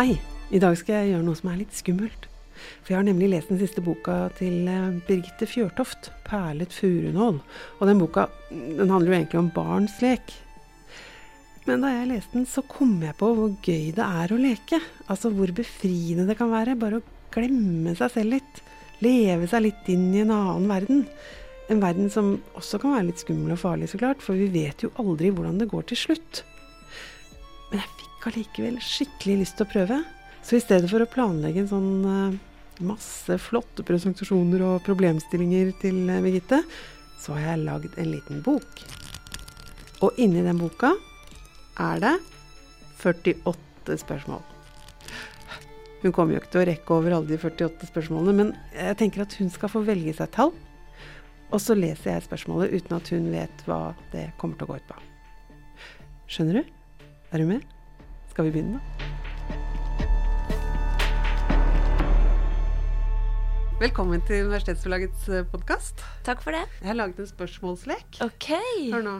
Hei! I dag skal jeg gjøre noe som er litt skummelt. For jeg har nemlig lest den siste boka til eh, Birgitte Fjørtoft, 'Perlet furunål'. Og den boka den handler jo egentlig om barns lek. Men da jeg leste den, så kom jeg på hvor gøy det er å leke. Altså hvor befriende det kan være bare å glemme seg selv litt. Leve seg litt inn i en annen verden. En verden som også kan være litt skummel og farlig, så klart, for vi vet jo aldri hvordan det går til slutt. Fikk allikevel skikkelig lyst til å prøve. Så i stedet for å planlegge en sånn uh, masse flotte presentasjoner og problemstillinger til uh, Birgitte, så har jeg lagd en liten bok. Og inni den boka er det 48 spørsmål. Hun kommer jo ikke til å rekke over alle de 48 spørsmålene, men jeg tenker at hun skal få velge seg tall. Og så leser jeg spørsmålet uten at hun vet hva det kommer til å gå ut på. Skjønner du? Er du med? Skal vi begynne? Velkommen til Universitetsforlagets podkast. Takk for det. Jeg har laget en spørsmålslek. Ok. Hør nå.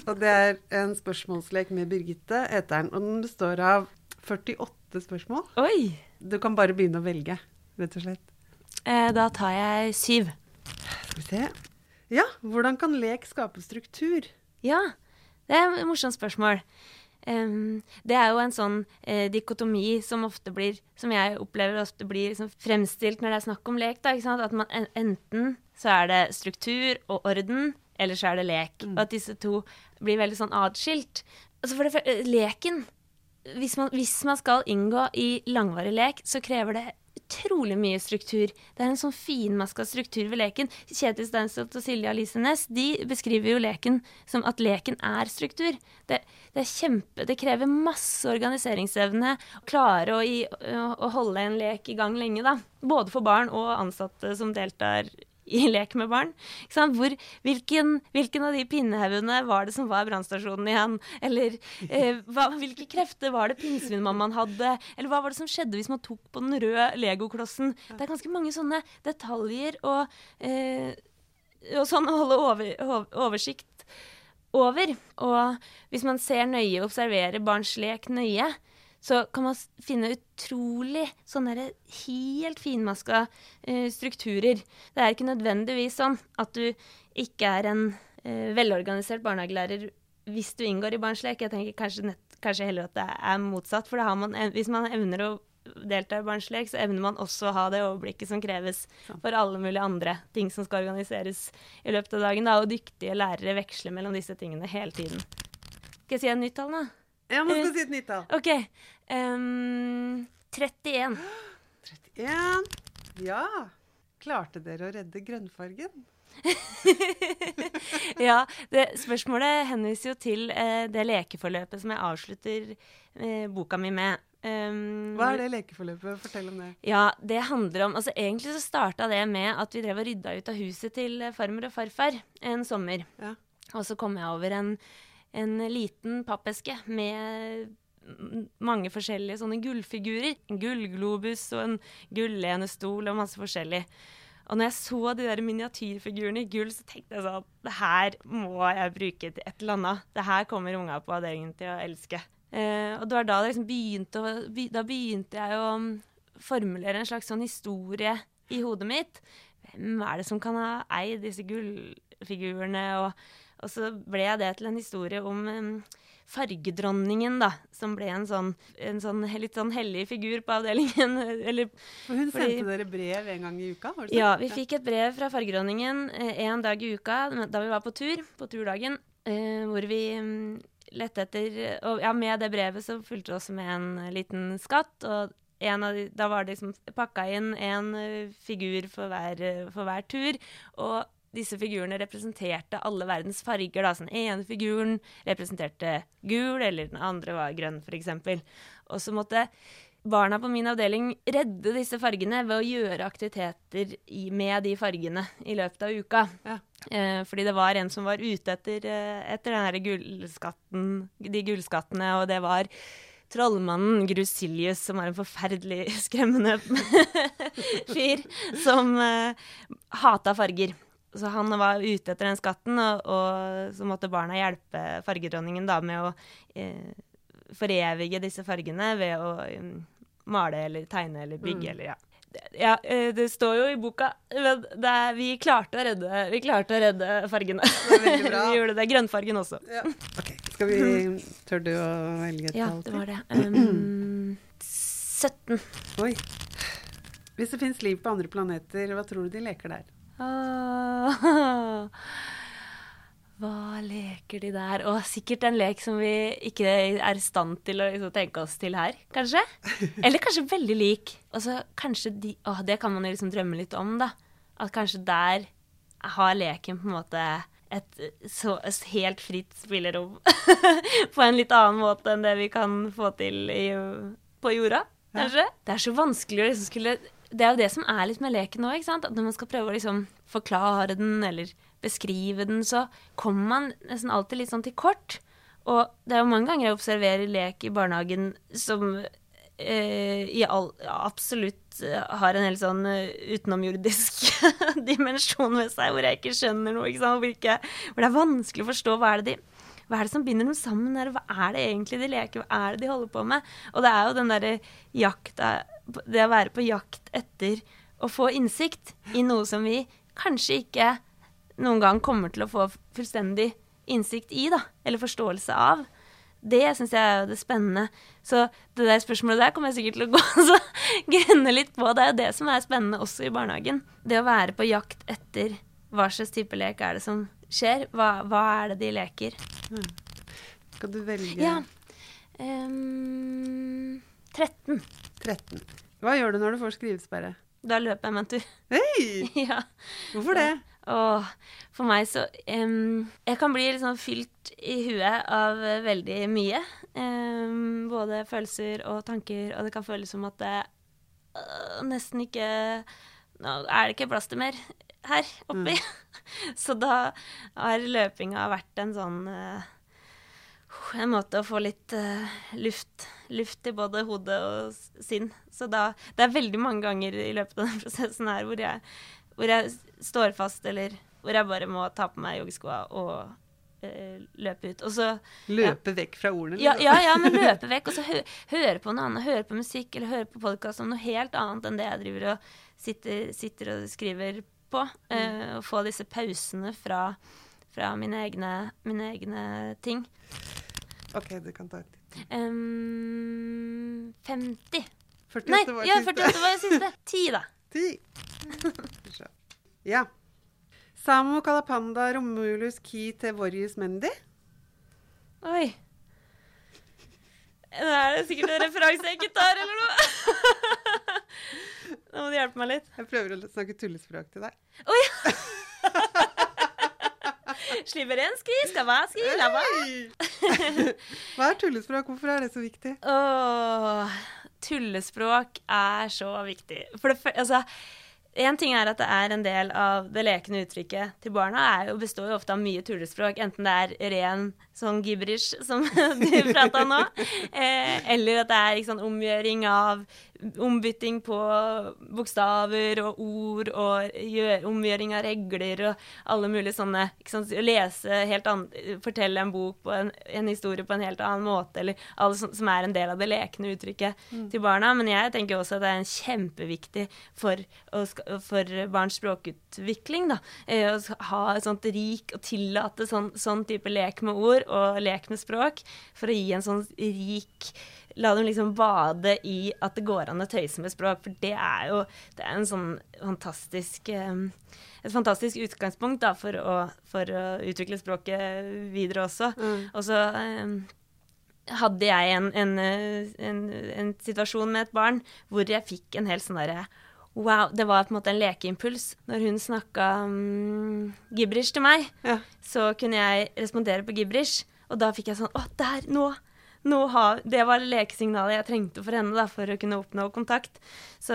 Og det er en spørsmålslek med Birgitte, heter den. Og den består av 48 spørsmål. Oi. Du kan bare begynne å velge, rett og slett. Eh, da tar jeg syv. Skal vi se. Ja, hvordan kan lek skape struktur? Ja, det er et morsomt spørsmål. Um, det er jo en sånn uh, dikotomi som ofte blir, som jeg opplever ofte blir liksom fremstilt når det er snakk om lek. Da, At man enten så er det struktur og orden, eller så er det lek. Mm. Og at disse to blir veldig sånn atskilt. Altså for det, leken hvis man, hvis man, skal inngå i langvarig lek, så krever det utrolig mye struktur. Det er en sånn finmaska struktur ved leken. Kjetil Steinstolt og Silje Alice Næss de beskriver jo leken som at leken er struktur. Det, det er kjempe, det krever masse organiseringsevne å klare å, i, å holde en lek i gang lenge. da. Både for barn og ansatte som deltar i lek med barn. Hvor, hvilken, hvilken, av de pinnehaugene var det som var brannstasjonen igjen? Eller eh, hva, hvilke krefter var det pinnsvinmammaen hadde? Eller hva var det som skjedde hvis man tok på den røde legoklossen? Det er ganske mange sånne detaljer og, eh, og sånn å holde over, oversikt over. Og hvis man ser nøye, observerer barns lek nøye, så kan man finne utrolig sånne helt finmaska uh, strukturer. Det er ikke nødvendigvis sånn at du ikke er en uh, velorganisert barnehagelærer hvis du inngår i barns lek. Jeg tenker kanskje, nett, kanskje, heller at det er motsatt. For man, hvis man evner å delta i barns lek, så evner man også å ha det overblikket som kreves for alle mulige andre ting som skal organiseres i løpet av dagen. Da, og dyktige lærere veksler mellom disse tingene hele tiden. Skal jeg si et nytt tall, da? Ja, man skal si et nytt tall. OK. Um, 31. 31. Ja. Klarte dere å redde grønnfargen? ja, det, spørsmålet henviser jo til eh, det lekeforløpet som jeg avslutter eh, boka mi med. Um, Hva er det lekeforløpet? Fortell om det. Ja, det handler om, altså Egentlig så starta det med at vi drev og rydda ut av huset til farmor og farfar en sommer. Ja. Og så kom jeg over en en liten pappeske med mange forskjellige sånne gullfigurer. En gullglobus og en gullenestol og masse forskjellig. Og når jeg så de der miniatyrfigurene i gull, så tenkte jeg sånn Det her må jeg bruke til et eller annet. Det her kommer unga på avdelingen til å elske. Eh, og det var da det liksom begynte å, Da begynte jeg å um, formulere en slags sånn historie i hodet mitt. Hvem er det som kan ha eid disse gullfigurene? og og så ble det til en historie om um, fargedronningen, da. Som ble en sånn, en sånn litt sånn hellig figur på avdelingen. Eller, hun fordi, sendte dere brev en gang i uka? det sånn? Ja, vi fikk et brev fra fargedronningen eh, en dag i uka da vi var på tur, på turdagen, eh, hvor vi lette etter Og ja, med det brevet så fulgte det også med en liten skatt. og de, da var det liksom pakka inn en uh, figur for hver, for hver tur. Og disse figurene representerte alle verdens farger. Da. den ene figuren representerte gul, eller den andre var grønn, f.eks. Og så måtte barna på min avdeling redde disse fargene ved å gjøre aktiviteter i, med de fargene i løpet av uka. Ja. Eh, fordi det var en som var ute etter, etter den gullskatten, de gullskattene, og det var trollmannen Grusilius, som er en forferdelig skremmende fyr, som eh, hata farger. Så han var ute etter den skatten, og, og så måtte barna hjelpe fargedronningen da med å eh, forevige disse fargene ved å um, male eller tegne eller bygge eller ja. Ja, eh, det står jo i boka men det er, vi, klarte å redde, vi klarte å redde fargene. Det bra. vi gjorde det. Grønnfargen også. Ja. Ok, skal vi Tør du å velge et Ja, tall det var det. Um, 17. Oi. Hvis det fins liv på andre planeter, hva tror du de leker der? Ah, hva leker de der? Og sikkert en lek som vi ikke er i stand til å liksom, tenke oss til her, kanskje? Eller kanskje veldig lik. Og så kanskje de Å, det kan man jo liksom drømme litt om, da. At kanskje der har leken på en måte et så et helt fritt spillerom. på en litt annen måte enn det vi kan få til i, på jorda, kanskje. Det er så vanskelig å liksom skulle Det er jo det som er litt med leken sant. At når man skal prøve å liksom forklare den eller beskrive den, så kommer man nesten alltid litt sånn til kort. Og det er jo mange ganger jeg observerer lek i barnehagen som eh, all, absolutt eh, har en helt sånn eh, utenomjordisk dimensjon ved seg, hvor jeg ikke skjønner noe. Ikke sant? Hvor, ikke, hvor det er vanskelig å forstå hva er det de hva er det som binder dem sammen her? Hva er det egentlig de leker? Hva er det de holder på med? Og det er jo den derre jakta Det å være på jakt etter å få innsikt i noe som vi kanskje ikke noen gang kommer til å få fullstendig innsikt i, da. Eller forståelse av. Det syns jeg er jo det spennende. Så det der spørsmålet der kommer jeg sikkert til å gå og grunne litt på. Det er jo det som er spennende også i barnehagen. Det å være på jakt etter hva slags type lek er det som skjer. Hva, hva er det de leker? Skal du velge Ja. Um, 13. 13? Hva gjør du når du får skrivesperre? Da løper jeg meg en tur. Hei! ja. Hvorfor det? Og for meg så um, Jeg kan bli liksom fylt i huet av veldig mye. Um, både følelser og tanker, og det kan føles som at det uh, nesten ikke Nå er det ikke plass til mer her oppi. så da har løpinga vært en sånn eh, en måte å få litt uh, luft, luft i både hode og sinn. Så da Det er veldig mange ganger i løpet av den prosessen her hvor jeg, hvor jeg står fast, eller hvor jeg bare må ta på meg joggeskoa og uh, løpe ut. Og så Løpe vekk fra ordene? ja, liksom. ja, ja, men løpe vekk, og så hø høre på noe annet. Høre på musikk eller høre på podkast om noe helt annet enn det jeg driver og sitter, sitter og skriver på. Uh, og få disse pausene fra, fra mine, egne, mine egne ting. OK, du kan ta et til. Um, 50. 48 Nei, var ja, siste. 48 var det siste. 10, da. Ti. Skal vi se. Ja. Samo kalapanda romulus ki tevorius mendi. Oi. Det er det sikkert en referanse jeg ikke tar, eller noe. Nå må du hjelpe meg litt. Jeg prøver å snakke tullespråk til deg. Sliberenski, skavaski, lava. Hei! Hva er tullespråk? Hvorfor er det så viktig? Åh, tullespråk er så viktig. For det, altså, en ting er at det er en del av det lekende uttrykket til barna, er jo, består jo ofte av mye tullespråk. Enten det er ren sånn gibberish, som du prata nå, eh, eller at det er liksom, omgjøring av ombytting på bokstaver og ord og gjør, omgjøring av regler og alle mulige sånne ikke sant, Lese helt annet, fortelle en bok på en, en historie på en helt annen måte, eller alle som, som er en del av det lekende uttrykket til barna. Men jeg tenker også at det er en kjempeviktig for, å for barns språkutvikling, da. eh, Å ha et sånt rik og tillate sånn, sånn type lek med ord og lek med språk, for å gi en sånn rik La dem liksom bade i at det går an å tøyse med språk, for det er jo det er en sånn fantastisk eh, et fantastisk utgangspunkt da, for, å, for å utvikle språket videre også. Mm. Og så eh, hadde jeg en, en, eh, en, en situasjon med et barn hvor jeg fikk en helt sånn derre Wow, det var på en måte en lekeimpuls. Når hun snakka um, gibberish til meg, Ja. så kunne jeg respondere på gibberish. Og da fikk jeg sånn Å, der! Nå! Har, det var lekesignalet jeg trengte for henne da, for å kunne oppnå kontakt. Så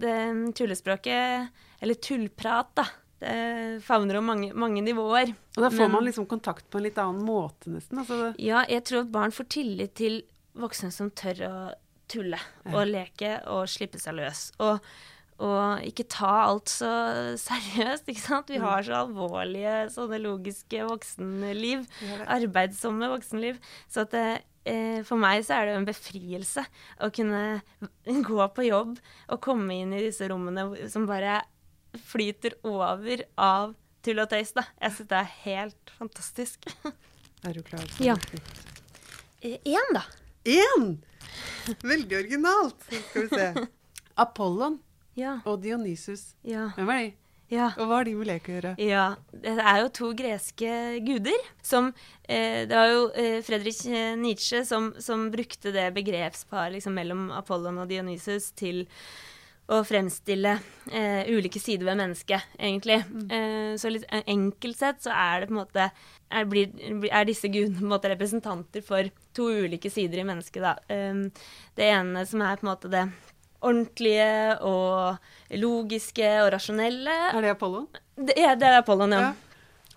det tullespråket, eller tullprat, da, det favner om mange, mange nivåer. Og da får Men- man liksom kontakt på en litt annen måte, nesten. Altså, Ja, jeg tror at barn får tillit til voksne som tør å tulle og leke og slippe seg løs. Og, og ikke ta alt så seriøst, ikke sant. Vi har så alvorlige sånne logiske voksenliv. Arbeidsomme voksenliv. Så at det, eh, for meg så er det jo en befrielse å kunne gå på jobb og komme inn i disse rommene som bare flyter over av tull og tøys, da. Jeg syns det er helt fantastisk. Er du klar? Ja. Én, da. Én! Veldig originalt. Skal vi se. Apollon Ja. og Dionysus. Ja. Hvem er de? ja. Og hva har de med lek å gjøre? Ja, det er jo to greske guder som eh, Det var jo eh, Fredrik Nietzsche som, som brukte det begrepsparet liksom, mellom Apollon og Dionysus til å fremstille eh, ulike sider ved mennesket, egentlig. Eh, så litt eh, enkelt sett så er det på en måte er, blir, er disse gudene på en måte representanter for to ulike sider i mennesket, da. Eh, det ene som er på en måte det ordentlige og logiske og rasjonelle. Er det Apollon? Det, ja, det er Apollon, ja. Ja.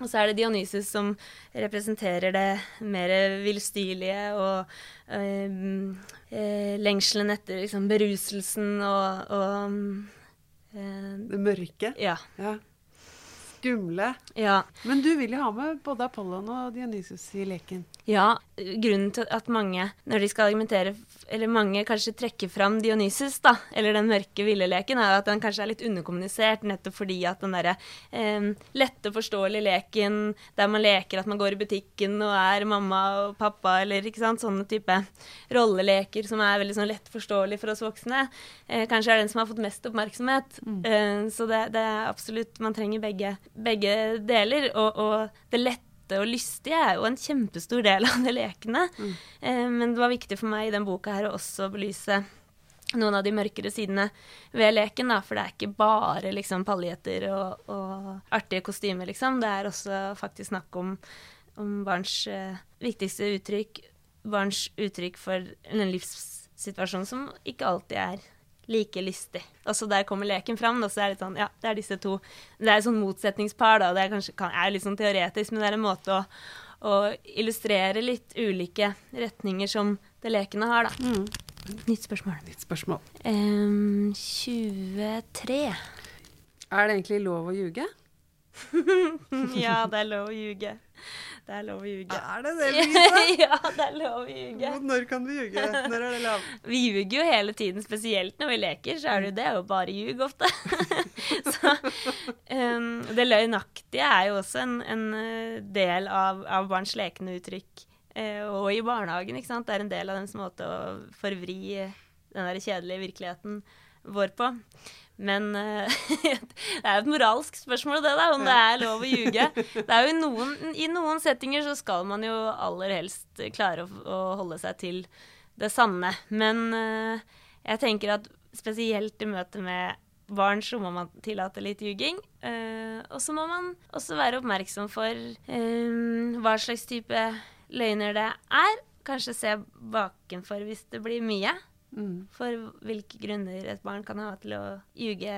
Og så er det Dionysus som representerer det mer villstyrlige og øh, lengselen etter liksom, beruselsen og, og øh, Det mørke? Ja. Ja. Skumle. Ja. Men du vil jo ha med både Apollon og Dionysus i leken. Ja, grunnen til at mange, når de skal argumentere, eller mange kanskje trekker fram Dionysus, da, eller den mørke villeleken, er at den kanskje er litt underkommunisert, nettopp fordi at den derre eh, lette, forståelige leken der man leker at man går i butikken og er mamma og pappa, eller ikke sant, sånne type rolleleker som er veldig sånn lett forståelig for oss voksne, eh, kanskje er den som har fått mest oppmerksomhet. Eh, så det, det er absolutt Man trenger begge, begge deler, og, og det lette og lystige er jo en kjempestor del av de lekene. Eh, men det var viktig for meg i den boka her å også belyse noen av de mørkere sidene ved leken, da, for det er ikke bare liksom paljetter og, og artige kostymer, liksom. Det er også faktisk snakk om, om barns eh, viktigste uttrykk, barns uttrykk for en livssituasjon som ikke alltid er like lystig. Og så der kommer leken fram, og så er det sånn, ja, det er disse to. Det er et sånn motsetningspar, da. Det er kanskje kan, er litt sånn teoretisk, men det er en måte å, å illustrere litt ulike retninger som det lekene har, da. Nytt spørsmål. Nytt spørsmål. Um, 23. Er det egentlig lov å ljuge? ja, det er lov å ljuge. Det er lov å ljuge. Er det det, Birgitte? ja, det er lov å ljuge. Når kan du ljuge? Når er det lov? Vi ljuger jo hele tiden, spesielt når vi leker, så er det jo det jo bare ljug ofte. så um, det løgnaktige er jo også en, en eh, del av, av barns lekende uttrykk. Uh, og i barnehagen, ikke sant. Det er en del av deres måte å forvri den der kjedelige virkeligheten vår på. Men uh, det er jo et moralsk spørsmål, det, da, om det er lov å ljuge. Det er jo i noen, I noen settinger så skal man jo aller helst klare å, å holde seg til det sanne. Men uh, jeg tenker at spesielt i møte med barn så må man tillate litt ljuging. Eh, og så må man også være oppmerksom for eh, hva slags type løgner det er. Kanskje se bakenfor hvis det blir mye. Mm. For hvilke grunner et barn kan ha til å ljuge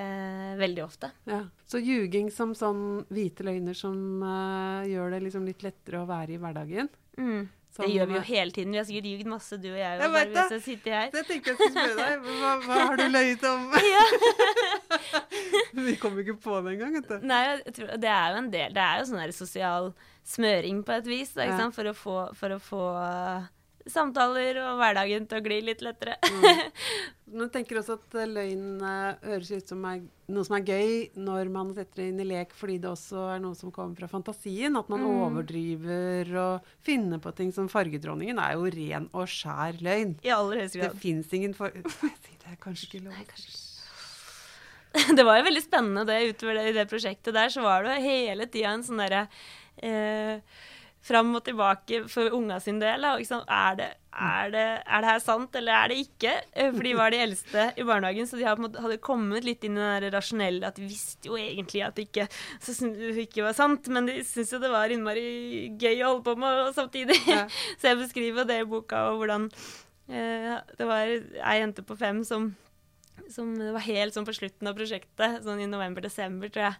veldig ofte. Ja. Så ljuging som sånn hvite løgner som uh, gjør det liksom litt lettere å være i hverdagen? Mm. Som, det gjør vi jo eh, hele tiden. Vi har sikkert ljugd masse, du og jeg. Jeg vet det. jeg sitter her. Det tenkte jeg skulle spørre deg, hva, hva har du løyet om? Vi kom ikke på det engang, vet du. Nei, tror, det er jo en del Det er jo sånn sosial smøring på et vis, da, Ja. For å få, for å få uh, samtaler og hverdagen til å gli litt lettere. Men jeg tenker også at eh, løgn eh, høres ut som er, noe som er gøy når man setter det inn i lek, fordi det også er noe som kommer fra fantasien. At man Mm. overdriver og finner på ting som Fargedronningen er jo ren og skjær løgn. I aller høyeste grad. Det fins ingen for... Det? er Kanskje ikke lov. det var jo veldig spennende det utover det, i det prosjektet der, så var det hele tida en sånn derre eh, Fram og tilbake for unga sin del. Sant? Er, det, er, det, er det her sant, eller er det ikke? Eh, For de var de eldste i barnehagen, så de hadde, kommet litt inn i der rasjonelle at de visste jo egentlig at det ikke, så det ikke var sant, men de syntes jo det var innmari gøy å holde på med samtidig. Ja. Så jeg beskriver det i boka, og hvordan eh, det var ei jente på fem som som var helt sånn på slutten av prosjektet, sånn i november-desember, tror jeg.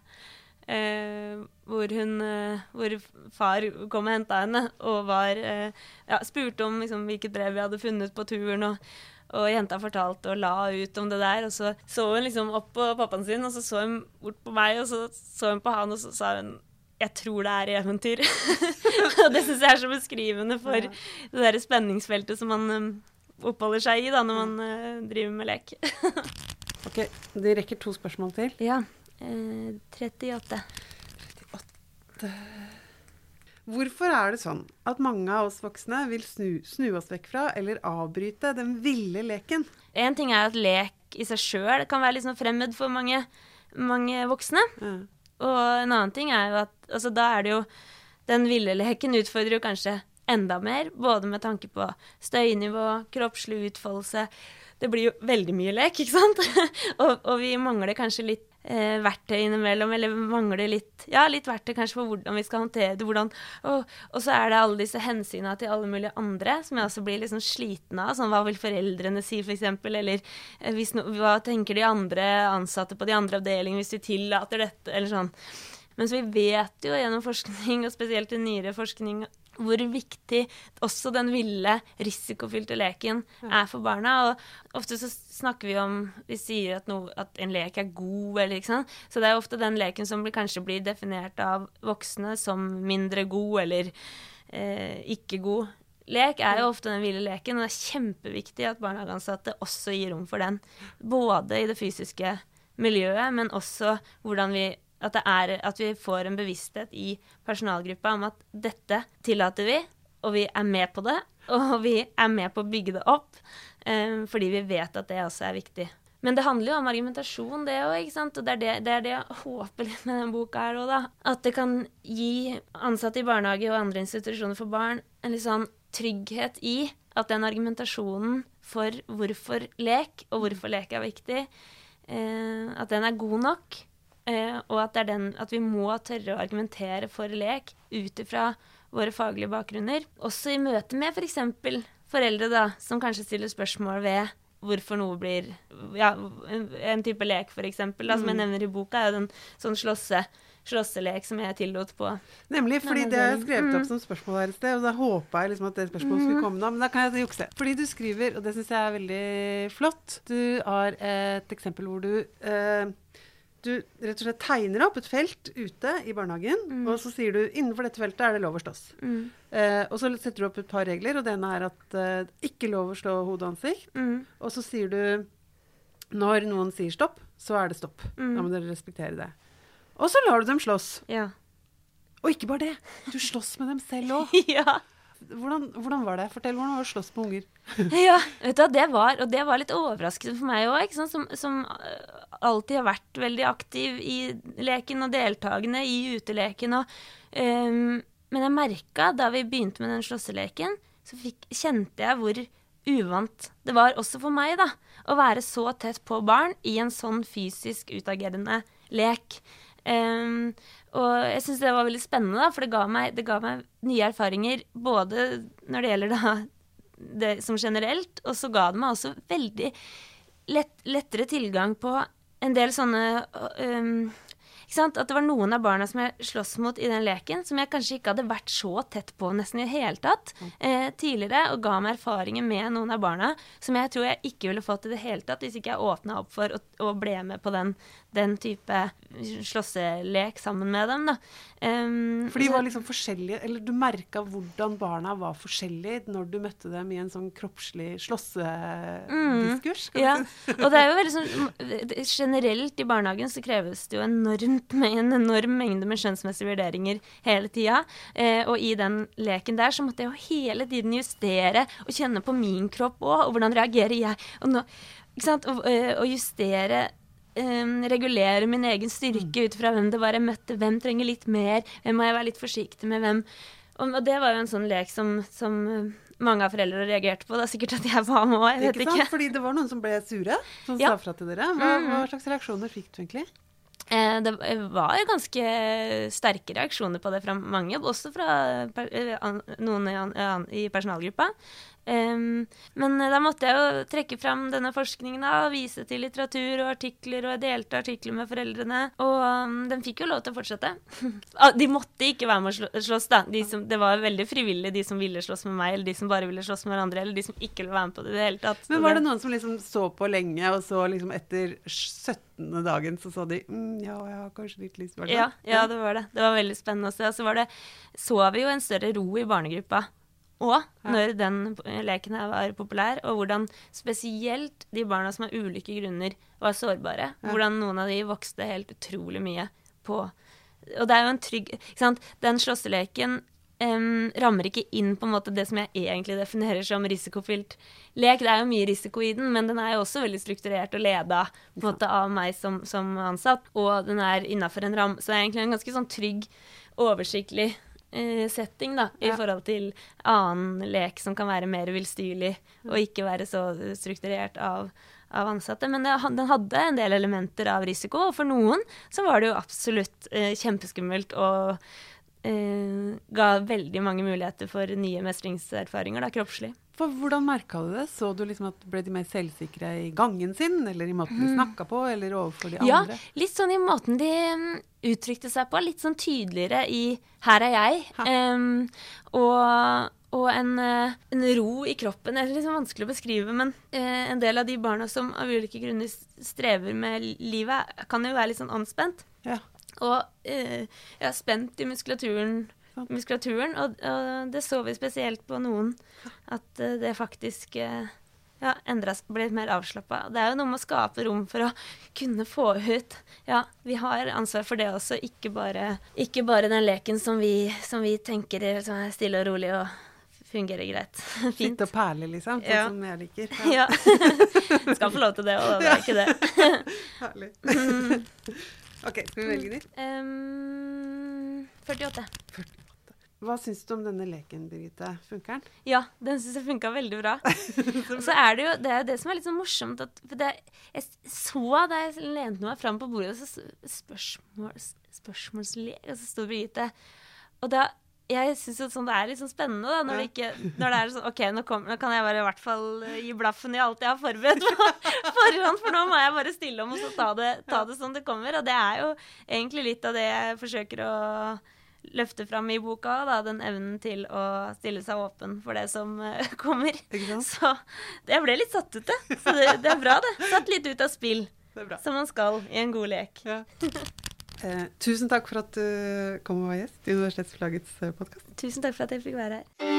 Eh, hvor hun eh, Hvor far kom og henta henne og var eh, Ja, spurte om liksom, hvilket brev vi hadde funnet på turen. og og jenta fortalte og la ut om det der. Og så så hun liksom opp på pappaen sin, og så så hun bort på meg, og så så hun på han, og så sa hun jeg tror det er eventyr. og det syns jeg er så beskrivende for ja. det der spenningsfeltet som man um, oppholder seg i da, når man uh, driver med lek. ok, De rekker to spørsmål til. Ja. Eh, 38. 38 Hvorfor er det sånn at mange av oss voksne vil snu, snu oss vekk fra eller avbryte den ville leken? En ting er at lek i seg sjøl kan være litt sånn fremmed for mange, mange voksne. Ja. Og en annen ting er jo at altså, da er det jo Den ville leken utfordrer jo kanskje enda mer, både med tanke på støynivå, kroppslig utfoldelse. Det blir jo veldig mye lek, ikke sant? og, og vi mangler kanskje litt eh, verktøy innimellom, eller mangler litt, ja, litt verktøy kanskje for hvordan vi skal håndtere det. Hvordan, og, og, så er det alle disse hensynene til alle mulige andre som jeg også blir liksom sliten av. Sånn, hva vil foreldrene si, f.eks.? Eller eh, no, hva tenker de andre ansatte på de andre avdelingene hvis vi tillater dette, eller sånn. Mens vi vet jo gjennom forskning, og spesielt i nyere forskning, hvor viktig også den ville, risikofylte leken er for barna. Og ofte så snakker vi om Vi sier at, noe, at en lek er god, eller ikke sant. Så det er ofte den leken som blir, kanskje blir definert av voksne som mindre god eller eh, ikke god. Lek er jo ofte den ville leken, og det er kjempeviktig at barnehageansatte også gir rom for den. Både i det fysiske miljøet, men også hvordan vi at, er, at, vi får en bevissthet i personalgruppa om at dette tillater vi, og vi er med på det. Og vi er med på å bygge det opp, um, fordi vi vet at det også er viktig. Men det handler jo om argumentasjon, det òg. Og det er det, det er det, jeg håper litt med denne boka her òg, da. At det kan gi ansatte i barnehage og andre institusjoner for barn en litt sånn trygghet i at den argumentasjonen for hvorfor lek, og hvorfor lek er viktig, eh, at den er god nok. Eh, og at, den, at, vi må tørre å argumentere for lek ut ifra våre faglige bakgrunner. Også i møte med f.eks. For foreldre da, som kanskje stiller spørsmål ved hvorfor noe blir Ja, en, type lek, f.eks., mm. som jeg mm. nevner i boka, er jo den sånn slåsse slåsselek som jeg tillot på. Nemlig, fordi det er skrevet opp mm. som spørsmål her et sted, og da håpa jeg liksom at det spørsmålet skulle mm. komme nå. Men da kan jeg jukse. Fordi du skriver, og det syns jeg er veldig flott, du har et eksempel hvor du eh, du rett og slett tegner opp et felt ute i barnehagen, mm. og så sier du innenfor dette feltet er det lov å slåss. Mm. Eh, og så setter du opp et par regler, og det ene er at eh, ikke lov å slå hode og ansikt. Mm. Og så sier du når noen sier stopp, så er det stopp. Mm. Da må dere respektere det. Og så lar du dem slåss. Ja. Og ikke bare det, du slåss med dem selv òg. ja. Hvordan, hvordan, var det? Fortell hvordan det var å slåss med unger. ja, vet du, det var, og det var litt overraskende for meg òg, som, som, eh, alltid har vært veldig aktiv i leken og deltakende i uteleken. Og, um, men jeg merka da vi begynte med den slåsseleken, så fikk, kjente jeg hvor uvant det var også for meg da, å være så tett på barn i en sånn fysisk utagerende lek. Um, og jeg syns det var veldig spennende, da, for det ga, meg, det ga, meg, nye erfaringer både når det gjelder da, det som generelt, og så ga det meg også veldig lett, lettere tilgang på en del sånne um, at det var noen av barna som jeg sloss mot i den leken, som jeg kanskje ikke hadde vært så tett på nesten i det hele tatt eh, tidligere, og ga meg erfaringer med noen av barna som jeg tror jeg ikke ville fått i det hele tatt hvis ikke jeg åpna opp for å ble med på den, den type slåsselek sammen med dem. Da. Um, for de var liksom forskjellige, eller du merka hvordan barna var forskjellige når du møtte dem i en sånn kroppslig slåssediskurs? Mm, ja, og det er jo veldig sånn Generelt i barnehagen så kreves det jo enormt med en enorm mengde med skjønnsmessige vurderinger hele tida. Eh, og i den leken der så måtte jeg jo hele tiden justere og kjenne på min kropp òg, og hvordan reagerer jeg. Og, nå, og, eh, og justere Um, regulere min egen styrke ut fra hvem det var jeg møtte. Hvem trenger litt mer? Hvem må jeg være litt forsiktig med? Hvem? Og, og det var jo en sånn lek som, som uh, mange av foreldrene reagerte på. Det er sikkert at jeg var med òg, jeg vet ikke. Fordi det var noen som ble sure, som ja. sa fra til dere. Hva, mm. hva slags reaksjoner fikk du egentlig? Eh, det var ganske sterke reaksjoner på det fra mange, også fra eh, noen i personalgruppa. Um, men da måtte jeg jo trekke fram denne forskningen da, og vise til litteratur og artikler, og jeg delte artikler med foreldrene. Og um, den fikk jo lov til å fortsette. Ah, de måtte ikke være med å slåss, da. De som, det var veldig frivillig, de som ville slåss med meg, eller de som bare ville slåss med hverandre, eller de som ikke ville være med på det i det hele tatt. Men var det noen som liksom så på lenge, og så liksom etter 17. dagen så så de mm, ja, jeg har kanskje litt lyst til ja, ja, det var det. Det var veldig spennende å se. Og så var det, så vi jo en større ro i barnegruppa og når den leken her var populær, og hvordan spesielt de barna som av ulike grunner var sårbare, hvordan noen av de vokste helt utrolig mye på Og det er jo en trygg ikke sant? Den slåsseleken um, rammer ikke inn på en måte det som jeg egentlig definerer som risikofylt lek. Det er jo mye risiko i den, men den er jo også veldig strukturert og leda på en måte av meg som, som ansatt, og den er innafor en ram. Så det er egentlig en ganske sånn trygg, oversiktlig setting da, i ja. forhold til annen lek som kan være mer vilstyrlig og ikke være så strukturert av, av ansatte. Men det, den hadde en del elementer av risiko, og for noen så var det jo absolutt eh, kjempeskummelt og eh, ga veldig mange muligheter for nye mestringserfaringer da, kroppslig. For hvordan merka du det? Så du liksom at Ble de mer selvsikre i gangen sin, eller i måten de mm. snakka på, eller overfor de andre? Ja, litt sånn i måten de mm, uttrykte seg på. Litt sånn tydeligere i 'her er jeg'. Um, og, og en, eh, en, ro i kroppen. Det er liksom vanskelig å beskrive, men uh, en del av de barna som av ulike grunner strever med livet, kan jo være litt sånn anspent. Ja. Og uh, ja, spent i muskulaturen muskulaturen. Og, og, det så vi spesielt på noen, at uh, det faktisk uh, ja, endres, ble litt mer avslappa. Det er jo noe med å skape rom for å kunne få ut Ja, vi har ansvar for det også, ikke bare, ikke bare den leken som vi, som vi tenker er stille og rolig og fungerer greit. Fint. Sitte og perle, liksom, sånn ja. som jeg liker. Ja. ja. Skal få lov til det òg. Det er ikke det. Herlig. OK, skal vi velge nytt? Um, 48. 48. Hva syns du om denne leken, Birgitte? Funker den? Ja, den syns jeg funka veldig bra. Og så er det jo det, er det som er litt sånn morsomt at det, Jeg så da jeg lente meg fram på bordet, og så spørsmål, spørsmålslek, og så sto Birgitte. Og da jeg syns sånn, det er litt sånn spennende da, når, det ikke, når det er sånn OK, nå, kom, nå, kan jeg bare i hvert fall eh, gi blaffen i alt jeg har forberedt på forhånd, for nå må jeg bare stille om og så ta det, ta det som det kommer. Og det er jo egentlig litt av det jeg forsøker å løfter fram i boka, da, den evnen til å stille seg åpen for det som uh, kommer. Så jeg ble litt satt ut, det. Så det, det, er bra, det. Satt litt ut av spill. Som man skal i en god lek. Ja. Eh, tusen takk for at du kom og var gjest i Universitetsforlagets eh, podkast. Tusen takk for at jeg fikk være her.